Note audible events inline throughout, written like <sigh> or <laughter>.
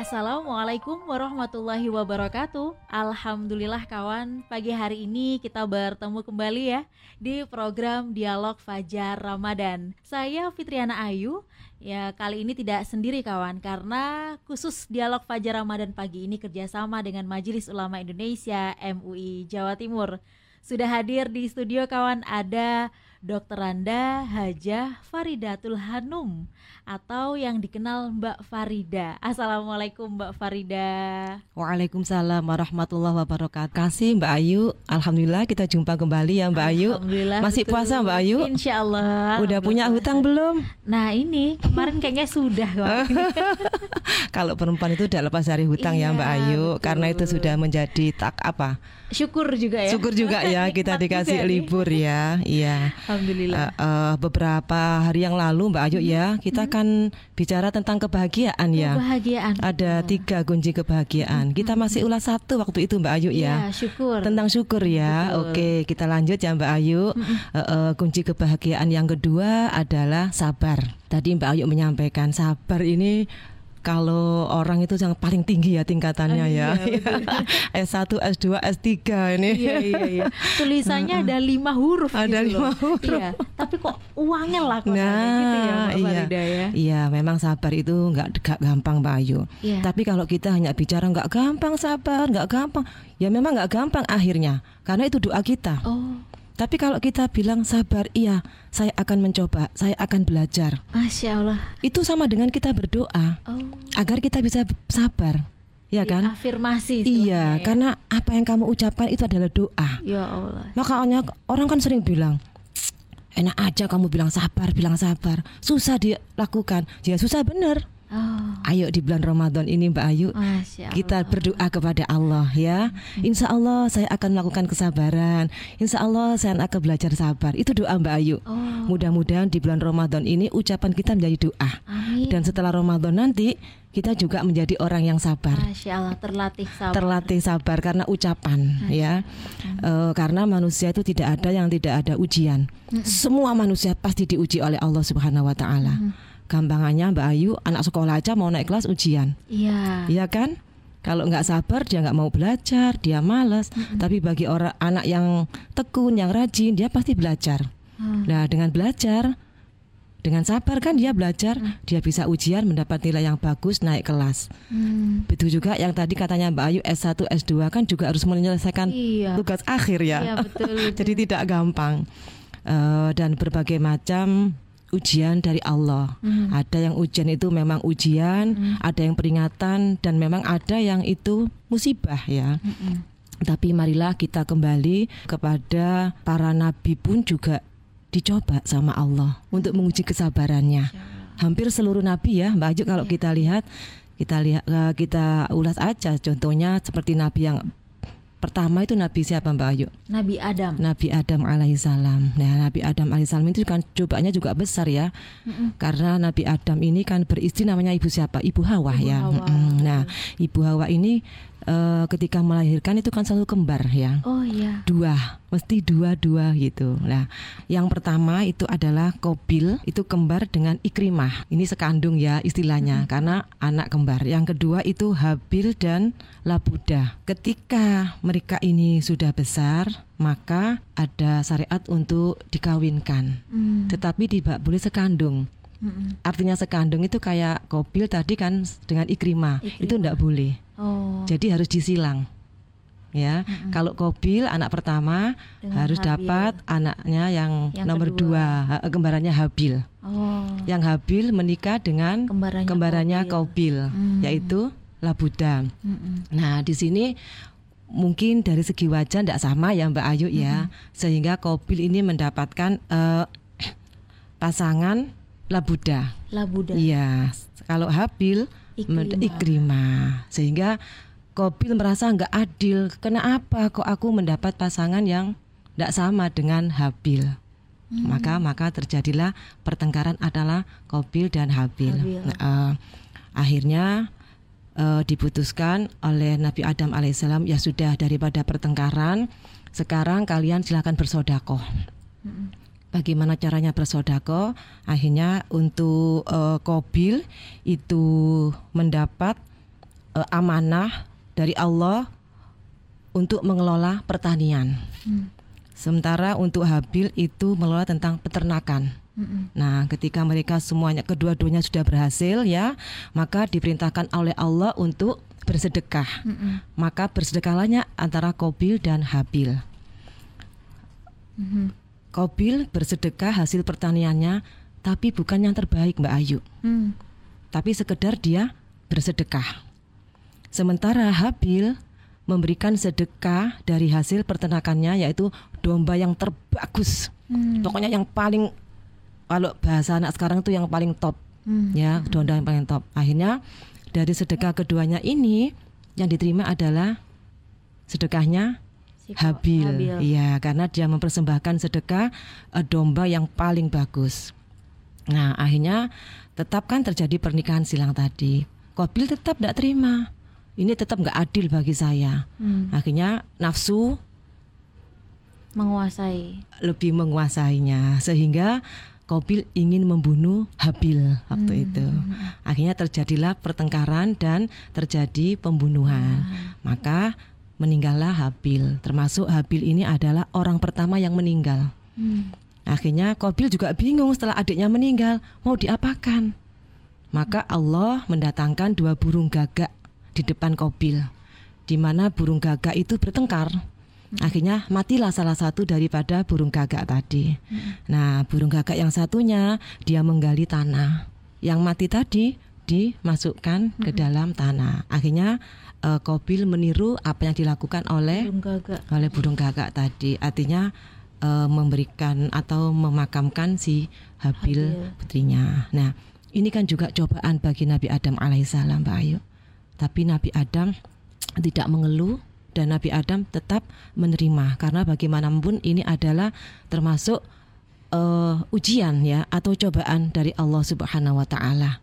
Assalamualaikum warahmatullahi wabarakatuh. Alhamdulillah kawan. Pagi hari ini kita bertemu kembali ya Di program Dialog Fajar Ramadan. Saya Fitriana Ayu. Ya kali ini tidak sendiri kawan Karena khusus Dialog Fajar Ramadan pagi ini Kerjasama dengan Majelis Ulama Indonesia MUI Jawa Timur. Sudah hadir di studio kawan Ada Dr. Randa Hajah Faridatul Hanum atau yang dikenal Mbak Farida. Assalamualaikum Mbak Farida. Waalaikumsalam warahmatullahi wabarakatuh. Kasih Mbak Ayu. Alhamdulillah kita jumpa kembali ya Mbak Ayu. Alhamdulillah. Masih betul. puasa Mbak Ayu? Insya Allah. Udah punya hutang belum? Nah ini kemarin kayaknya sudah kok. <laughs> Kalau perempuan itu udah lepas dari hutang ya Iya, Mbak Ayu, betul. karena itu sudah menjadi tak apa? Syukur juga ya. Syukur juga ya <laughs> kita dikasih libur ya. Iya. Alhamdulillah. Eh, eh, beberapa hari yang lalu Mbak Ayu ya, kita kan bicara tentang kebahagiaan ya. Kebahagiaan. Ada tiga kunci kebahagiaan. Kita masih ulas satu waktu itu Mbak Ayu ya. Iya, syukur. Tentang syukur ya. Betul. Oke, kita lanjut ya Mbak Ayu. Eh, eh, kunci kebahagiaan yang kedua adalah sabar. Tadi Mbak Ayu menyampaikan sabar ini kalau orang itu yang paling tinggi ya tingkatannya Ah, ya. iya, <laughs> betul. S1, S2, S3 ini. Iya iya iya. <laughs> Tulisannya ada lima huruf. Ada gitu lima loh. huruf. Iya. Tapi kok uangnya lah kok Nah, gitu ya Mbak iya. Farida ya. Iya, memang sabar itu nggak nggak gampang Mbak Ayu. Iya. Tapi kalau kita hanya bicara nggak gampang sabar, nggak gampang, ya memang nggak gampang akhirnya, karena itu doa kita. Oh, Tapi kalau kita bilang sabar, iya, saya akan mencoba, saya akan belajar. masya Allah. Itu sama dengan kita berdoa Oh. agar kita bisa sabar, ya kan? Afirmasi. Iya, ya. karena apa yang kamu ucapkan itu adalah doa. Ya Allah. Makanya orang kan sering bilang, enak aja kamu bilang sabar, bilang sabar, susah dilakukan. Ya susah bener. Oh, Ayo di bulan Ramadan ini Mbak Ayu, Allah. kita berdoa kepada Allah ya. Insya Allah saya akan melakukan kesabaran. Insya Allah saya akan belajar sabar. Itu doa Mbak Ayu. Oh, Mudah-mudahan di bulan Ramadan ini ucapan kita menjadi doa. amin. Dan setelah Ramadan nanti kita juga menjadi orang yang sabar. Masya Allah terlatih sabar. Terlatih sabar karena ucapan ya. Eh, karena manusia itu tidak ada yang tidak ada ujian. Semua manusia pasti diuji oleh Allah Subhanahu wa taala. Gampangannya Mbak Ayu, anak sekolah aja mau naik kelas ujian. Iya. Iya kan? Kalau nggak sabar dia nggak mau belajar, dia malas. Tapi bagi orang anak yang tekun, yang rajin, dia pasti belajar. Hmm. Nah dengan belajar, dengan sabar kan dia belajar, dia bisa ujian mendapat nilai yang bagus, naik kelas. Hmm. Betul juga yang tadi katanya Mbak Ayu S1, S2 kan juga harus menyelesaikan Iya. tugas akhir ya. Iya betul. <laughs> Jadi tidak gampang. Eh, dan berbagai macam ujian dari Allah. Mhm. Ada yang ujian itu memang ujian, ada yang peringatan dan memang ada yang itu musibah ya. Mm-mm. Tapi marilah kita kembali kepada para nabi pun juga dicoba sama Allah untuk menguji kesabarannya. Hampir seluruh nabi ya, Mbak Ayu kalau kita lihat kita lihat eh, kita ulas aja contohnya seperti nabi yang pertama itu nabi siapa Mbak Ayu? Nabi Adam. Nabi Adam alaihissalam. Nah, Nabi Adam alaihissalam itu kan cobaannya juga besar ya. Mm-mm. Karena Nabi Adam ini kan beristri namanya ibu siapa? Ibu Hawa Ibu ya. Hawa. Mm-mm. Nah, Ibu Hawa ini eh, ketika melahirkan itu kan selalu kembar ya. Oh iya. Dua, mesti dua-dua gitu. Nah, yang pertama itu adalah Kobil, itu kembar dengan Ikrimah. Ini sekandung ya istilahnya karena anak kembar. Yang kedua itu Habil dan Labuda. Ketika mereka ini sudah besar, maka ada syariat untuk dikawinkan. Hmm. Tetapi tidak boleh sekandung. Mm-mm. Artinya sekandung itu kayak Kobil tadi kan dengan Ikrimah. Ikrimah. Itu tidak boleh. Oh. Jadi harus disilang. Ya, kalau Kobil anak pertama Dengan harus Habil. dapat anaknya yang, Yang nomor kedua. dua, ha- kembarannya Habil. Oh. Yang Habil menikah dengan Kembarannya kembarannya. Kobil, Hmm. yaitu Labuda. Mm-mm. Nah, di sini mungkin dari segi wajah tidak sama ya Mbak Ayu ya, sehingga Kobil ini mendapatkan eh, pasangan Labuda. Labuda. Iya, kalau Habil. Ikrimah. Ikrimah. Sehingga Kobil merasa nggak adil. Kenapa kok aku mendapat pasangan yang tidak sama dengan Habil? Hmm. Maka maka terjadilah pertengkaran adalah Kobil dan Habil. Habil. Nah, eh, akhirnya uh, diputuskan oleh Nabi Adam alaihissalam ya sudah daripada pertengkaran sekarang kalian silakan bersodakoh. Bagaimana caranya bersodako? Akhirnya untuk uh, Kobil itu mendapat uh, amanah dari Allah untuk mengelola pertanian. Mm. Sementara untuk Habil itu mengelola tentang peternakan. Nah, ketika mereka semuanya kedua-duanya sudah berhasil ya, maka diperintahkan oleh Allah untuk bersedekah. Mm-mm. Maka bersedekahlah antara Kobil dan Habil. Mm-hmm. Kobil bersedekah hasil pertaniannya, tapi bukan yang terbaik Mbak Ayu. Mm. Tapi sekedar dia bersedekah. Sementara Habil memberikan sedekah dari hasil peternakannya yaitu domba yang terbagus. Hmm. Pokoknya yang paling kalau bahasa anak sekarang itu yang paling top hmm. ya donda yang paling top akhirnya dari sedekah keduanya ini yang diterima adalah sedekahnya Habil. Habil. Iya, karena dia mempersembahkan sedekah uh, domba yang paling bagus. Nah, akhirnya tetap kan terjadi pernikahan silang tadi. Kobil tetap tidak terima. Ini tetap nggak adil bagi saya. Hmm. Akhirnya nafsu menguasai. Lebih menguasainya sehingga Kobil ingin membunuh Habil waktu hmm. itu. Akhirnya terjadilah pertengkaran dan terjadi pembunuhan. Hmm. Maka meninggallah Habil. Termasuk Habil ini adalah orang pertama yang meninggal. Hmm. Akhirnya Kobil juga bingung setelah adiknya meninggal mau diapakan. Maka Allah mendatangkan dua burung gagak di depan Kobil, di mana burung gagak itu bertengkar. Akhirnya matilah salah satu daripada burung gagak tadi. Nah, burung gagak yang satunya dia menggali tanah. Yang mati tadi dimasukkan ke dalam tanah. Akhirnya uh, Kobil meniru apa yang dilakukan oleh burung gagak. oleh burung gagak tadi. Artinya uh, memberikan atau memakamkan si Habil, Habil putrinya. Nah, ini kan juga cobaan bagi Nabi Adam alaihissalam, Mbak Ayu. Tapi Nabi Adam tidak mengeluh dan Nabi Adam tetap menerima karena bagaimanapun ini adalah termasuk uh, ujian ya atau cobaan dari Allah Subhanahu wa taala.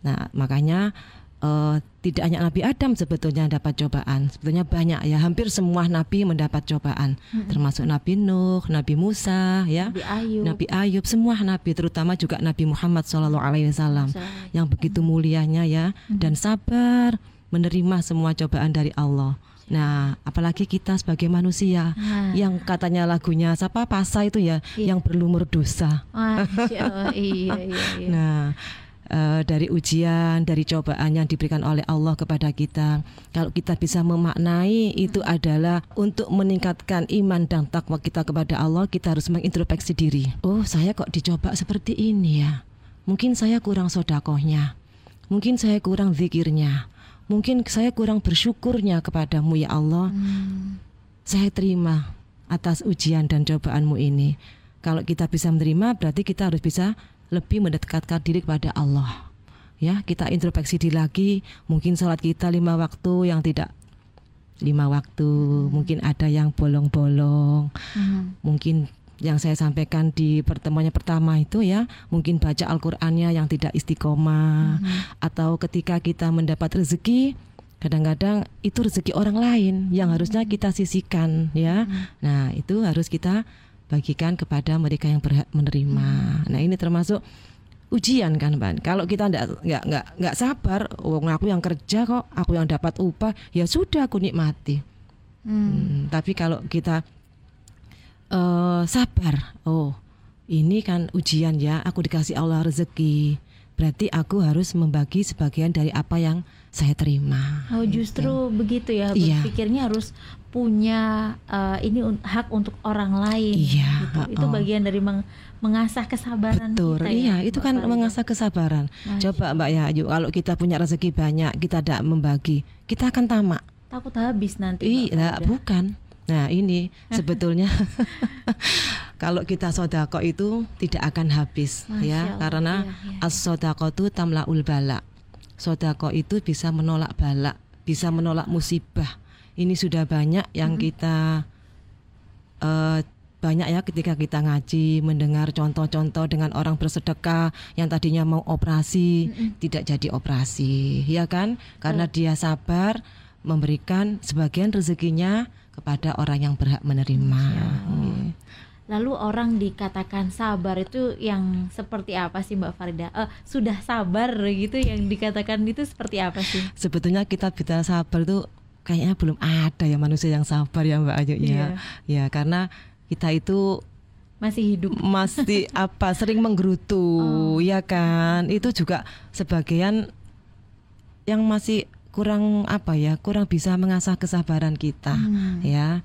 Nah, makanya uh, tidak hanya Nabi Adam sebetulnya dapat cobaan, sebetulnya banyak ya, hampir semua nabi mendapat cobaan, hmm. termasuk Nabi Nuh, Nabi Musa, ya, Nabi Ayub, Nabi Ayub, semua nabi, terutama juga Nabi Muhammad SAW yang begitu mulianya ya, hmm. dan sabar menerima semua cobaan dari Allah. Nah, apalagi kita sebagai manusia nah. yang katanya lagunya siapa Pasa itu ya, iya. yang berlumur dosa. iya, iya, iya. <laughs> Nah, uh, dari ujian, dari cobaan yang diberikan oleh Allah kepada kita. Kalau kita bisa memaknai itu hmm. adalah untuk meningkatkan iman dan takwa kita kepada Allah, kita harus mengintrospeksi diri. Oh, saya kok dicoba seperti ini ya. Mungkin saya kurang sodakohnya. Mungkin saya kurang zikirnya mungkin saya kurang bersyukurnya kepadamu ya Allah. Hmm. Saya terima atas ujian dan cobaanmu ini. Kalau kita bisa menerima berarti kita harus bisa lebih mendekatkan diri kepada Allah. Ya, kita introspeksi diri lagi. Mungkin sholat kita lima waktu yang tidak lima waktu, hmm. mungkin ada yang bolong-bolong, hmm. mungkin yang saya sampaikan di pertemuannya pertama itu ya mungkin baca Al-Qur'annya yang tidak istiqomah hmm. atau ketika kita mendapat rezeki kadang-kadang itu rezeki orang lain yang mm-hmm. harusnya kita sisihkan ya. Hmm. Nah, itu harus kita bagikan kepada mereka yang berhak menerima. Hmm. Nah, ini termasuk ujian kan, Ban. Kalau kita nggak nggak nggak nggak sabar, oh, aku yang kerja kok, aku yang dapat upah, ya sudah aku nikmati. Hmm. Hmm, tapi kalau kita uh, sabar. Oh, ini kan ujian ya. Aku dikasih Allah rezeki. Berarti aku harus membagi sebagian dari apa yang saya terima. Oh, justru gitu. begitu ya. Iya. Berpikirnya harus punya uh, ini hak untuk orang lain. Iya. Gitu. Itu oh. bagian dari meng mengasah kesabaran Betul. kita. Ya, iya, itu kan mengasah kesabaran. Masya. Coba Mbak ya, yuk kalau kita punya rezeki banyak, kita tidak membagi, kita akan tamak. Takut habis nanti. Iya, bukan Nah ini <laughs> sebetulnya <laughs> kalau kita sodako itu tidak akan habis Masya ya Allah, karena iya, iya. as sodako itu tamlaul bala. Sodako itu bisa menolak bala, bisa menolak musibah. Ini sudah banyak yang -hmm. kita uh, banyak ya ketika kita ngaji mendengar contoh-contoh dengan orang bersedekah yang tadinya mau operasi Mm-mm. tidak jadi operasi ya kan karena dia sabar memberikan sebagian rezekinya kepada orang yang berhak menerima. Iya. Lalu orang dikatakan sabar itu yang seperti apa sih Mbak Farida? Eh, sudah sabar gitu yang dikatakan itu seperti apa sih? Sebetulnya kita bicara sabar itu kayaknya belum ada ya manusia yang sabar ya Mbak Ayu ya. Iya. Ya karena kita itu Masih hidup. masih <laughs> apa sering menggerutu Oh. ya kan itu juga sebagian yang masih kurang apa ya kurang bisa mengasah kesabaran kita Hmm. ya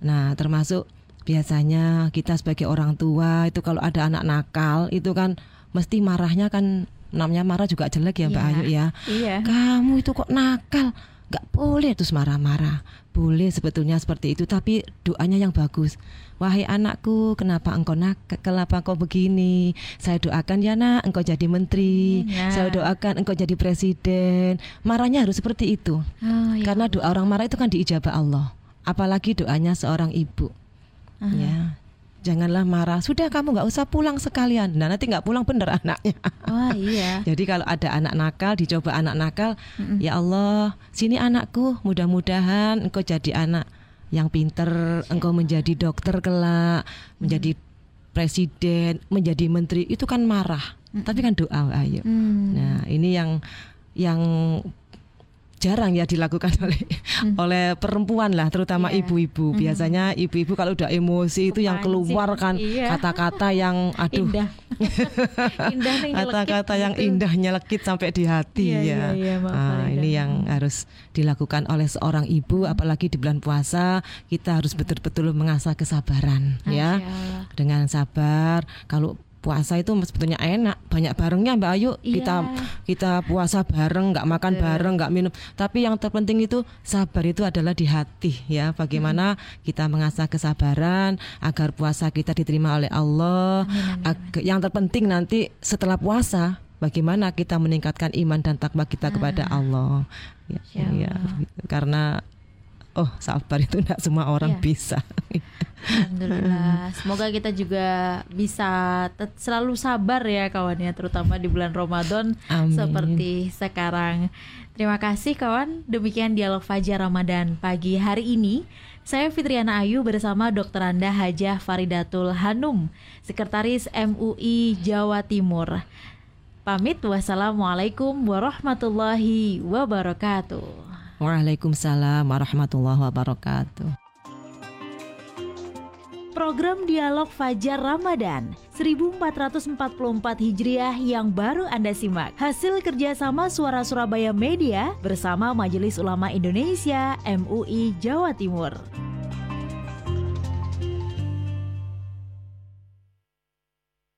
nah termasuk biasanya kita sebagai orang tua itu kalau ada anak nakal itu kan mesti marahnya kan namanya marah juga jelek ya Mbak Iya. Ayu ya Iya. kamu itu kok nakal nggak boleh terus marah-marah. Boleh sebetulnya seperti itu tapi doanya yang bagus. Wahai anakku kenapa engkau nakal kenapa engkau begini? Saya doakan ya nak engkau jadi menteri. Hmm, ya. saya doakan engkau jadi presiden. Marahnya harus seperti itu. Oh, ya karena doa orang marah itu kan diijabah Allah. Apalagi doanya seorang ibu. Aha. ya janganlah marah sudah kamu nggak usah pulang sekalian nah nanti nggak pulang bener <laughs> anaknya Wah iya. <laughs> jadi kalau ada anak nakal, dicoba anak nakal, Mm-mm. ya Allah, sini anakku, mudah-mudahan engkau jadi anak yang pinter, engkau menjadi dokter kelak, menjadi presiden, menjadi menteri, itu kan marah. Tapi kan doa, ayo. Hmm. Nah, ini yang yang jarang ya dilakukan oleh Hmm. oleh perempuan lah, terutama Iya. ibu-ibu. Biasanya ibu-ibu kalau udah emosi itu yang keluar kan Iya. kata-kata yang aduh Indah. <laughs> Kata-kata yang gitu. indah nyelekit sampai di hati Iya, ya. iya, iya, Mbak Ah, Farida. ini yang harus dilakukan oleh seorang ibu, apalagi di bulan puasa kita harus betul-betul mengasah kesabaran ya. Masya Allah. Dengan sabar. Kalau puasa itu sebetulnya enak, banyak barengnya Mbak Ayu. Kita Iya. kita puasa bareng, nggak makan bareng, nggak minum. Tapi yang terpenting itu sabar itu adalah di hati ya. Bagaimana kita mengasah kesabaran agar puasa kita diterima oleh Allah. Amin, amin, yang terpenting nanti setelah puasa bagaimana kita meningkatkan iman dan takwa kita kepada Allah. Ya, ya, gitu. karena oh sabar itu tidak semua orang Iya. bisa. Alhamdulillah. <laughs> Semoga kita juga bisa selalu sabar ya kawan ya, terutama di bulan Ramadan Amin. seperti sekarang. Terima kasih kawan. Demikian dialog Fajar Ramadan pagi hari ini. Saya Fitriana Ayu bersama Dr. Anda Hajah Faridatul Hanum, Sekretaris MUI Jawa Timur. Pamit wassalamualaikum warahmatullahi wabarakatuh. Waalaikumsalam warahmatullahi wabarakatuh. Program Dialog Fajar Ramadan 1444 Hijriah yang baru Anda simak. Hasil kerjasama Suara Surabaya Media bersama Majelis Ulama Indonesia MUI Jawa Timur